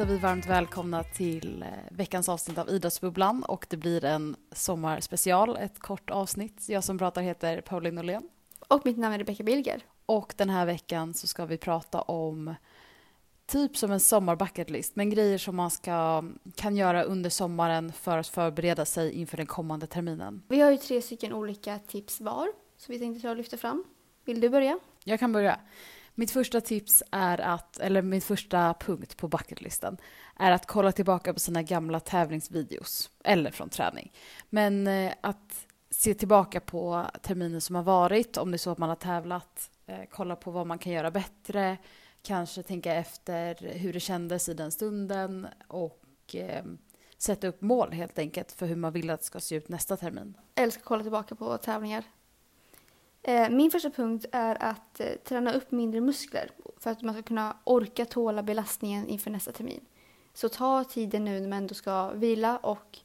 hälsar vi varmt välkomna till eh, veckans avsnitt av Idrottsbubblan och det blir en sommarspecial, ett kort avsnitt. Jag som pratar heter Pauline Norlén. Och mitt namn är Rebecca Bilger. Och den här veckan så ska vi prata om typ som en sommarbucketlist, men grejer som man ska, kan göra under sommaren för att förbereda sig inför den kommande terminen. Vi har ju tre stycken olika tips var, så vi tänkte ta och lyfta fram. Vill du börja? Jag kan börja. Mitt första tips är att, eller min första punkt på bucketlisten, är att kolla tillbaka på sina gamla tävlingsvideos, eller från träning. Men eh, att se tillbaka på terminen som har varit, om det är så att man har tävlat, eh, kolla på vad man kan göra bättre, kanske tänka efter hur det kändes i den stunden och eh, sätta upp mål helt enkelt för hur man vill att det ska se ut nästa termin. Jag älskar att kolla tillbaka på tävlingar. Eh, min första punkt är att eh, träna upp mindre muskler för att man ska kunna orka tåla belastningen inför nästa termin. Så ta tiden nu när man ändå ska vila och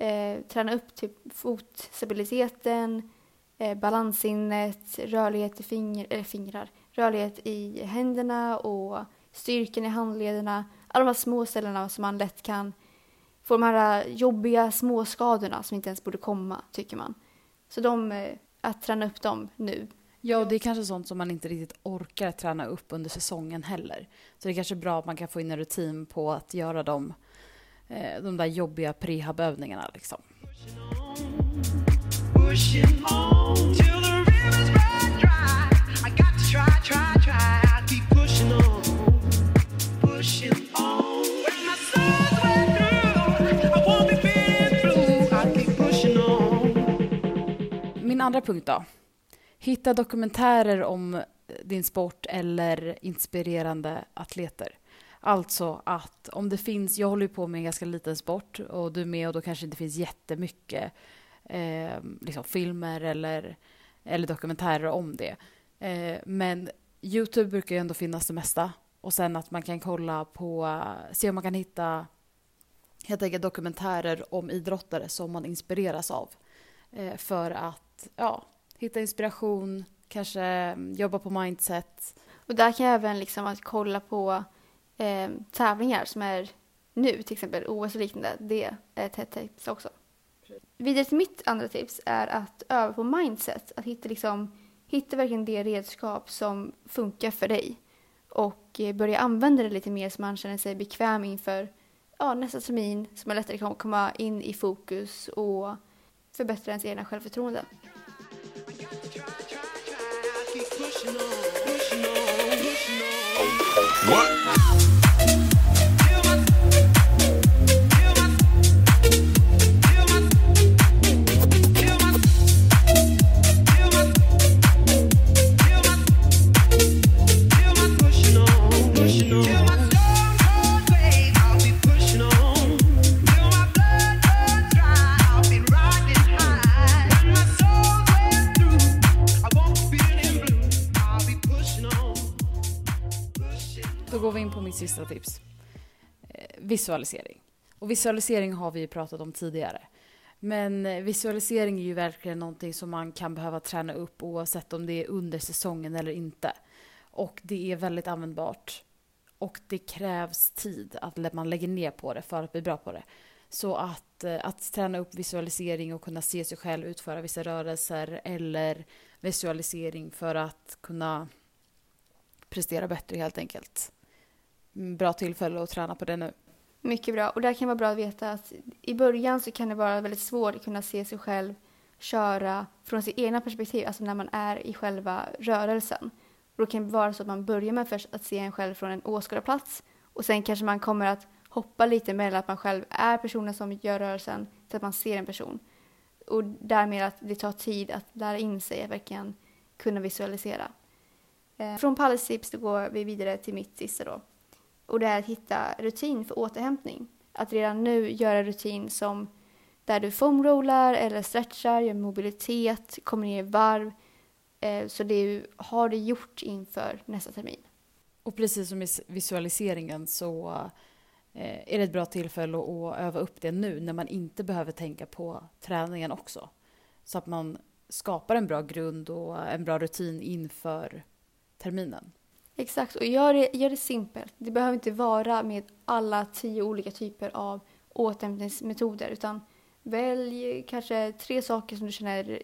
eh, träna upp typ fotstabiliteten, eh, balanssinnet, rörlighet i finger, eller fingrar, rörlighet i händerna och styrkan i handlederna. Alla de här små ställena som man lätt kan få de här eh, jobbiga småskadorna som inte ens borde komma, tycker man. Så de, eh, att träna upp dem nu. Ja, och det är kanske sånt som man inte riktigt orkar träna upp under säsongen heller. Så det är kanske bra att man kan få in en rutin på att göra de, eh, de där jobbiga prehabövningarna liksom. Pushing on till the andra punkt då. Hitta dokumentärer om din sport eller inspirerande atleter. Alltså att om det finns, jag håller ju på med en ganska liten sport och du är med och då kanske det inte finns jättemycket eh, liksom filmer eller, eller dokumentärer om det. Eh, men Youtube brukar ju ändå finnas det mesta. Och sen att man kan kolla på, se om man kan hitta helt enkelt dokumentärer om idrottare som man inspireras av. Eh, för att ja, hitta inspiration, kanske mm, jobba på mindset. Och där kan jag även liksom att kolla på eh, tävlingar som är nu, till exempel OS och liknande. Det är ett hett tips också. Vidare till mitt andra tips är att öva på mindset. Att hitta, liksom, hitta verkligen det redskap som funkar för dig. Och eh, börja använda det lite mer så man känner sig bekväm inför ja, nästa termin. Så man lättare kan komma in i fokus och förbättra ens egna självförtroende. you. Då går vi in på mitt sista tips. Eh, visualisering. Och visualisering har vi ju pratat om tidigare. Men eh, visualisering är ju verkligen någonting som man kan behöva träna upp oavsett om det är under säsongen eller inte. Och det är väldigt användbart. Och det krävs tid att man lägger ner på det för att bli bra på det. Så att, eh, att träna upp visualisering och kunna se sig själv utföra vissa rörelser eller visualisering för att kunna prestera bättre helt enkelt bra tillfälle att träna på det nu. Mycket bra. Och där kan vara bra att veta att i början så kan det vara väldigt svårt att kunna se sig själv köra från sitt egna perspektiv, alltså när man är i själva rörelsen. Och då kan det vara så att man börjar med först att se en själv från en åskådarplats och sen kanske man kommer att hoppa lite mellan att man själv är personen som gör rörelsen till att man ser en person. Och därmed att det tar tid att lära in sig att verkligen kunna visualisera. Eh, från Palles tips då går vi vidare till mitt sista då. Och det är att hitta rutin för återhämtning. Att redan nu göra rutin som där du foamrollar eller stretchar, gör mobilitet, kommer ner i varv. Eh, så det har du gjort inför nästa termin. Och precis som i visualiseringen så eh, är det ett bra tillfälle att öva upp det nu när man inte behöver tänka på träningen också. Så att man skapar en bra grund och en bra rutin inför terminen. Exakt, och gör det, gör det simpelt. Det behöver inte vara med alla tio olika typer av återhämtningsmetoder utan välj kanske tre saker som du känner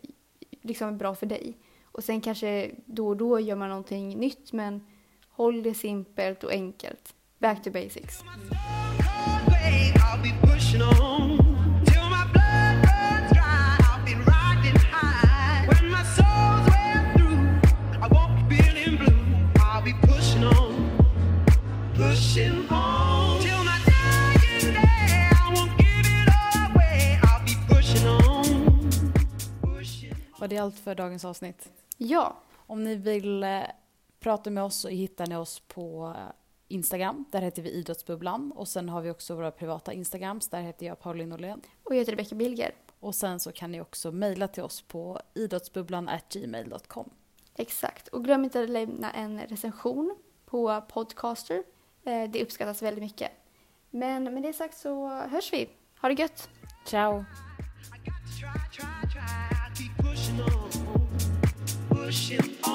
liksom är bra för dig. Och sen kanske då och då gör man någonting nytt men håll det simpelt och enkelt. Back to basics. Mm. Allt för dagens avsnitt? Ja, Om ni vill eh, prata med oss så hittar ni oss på eh, Instagram. Där heter vi Idrottsbubblan. Och sen har vi också våra privata Instagrams. Där heter jag Pauline Norlén. och jag heter Rebecka Bilger. Och sen så kan ni också mejla till oss på idrottsbubblan.gmail.com. Exakt. Och glöm inte att lämna en recension på Podcaster. Eh, Det uppskattas väldigt mycket. Men med det sagt så hörs vi. Ha det gött! Ciao! I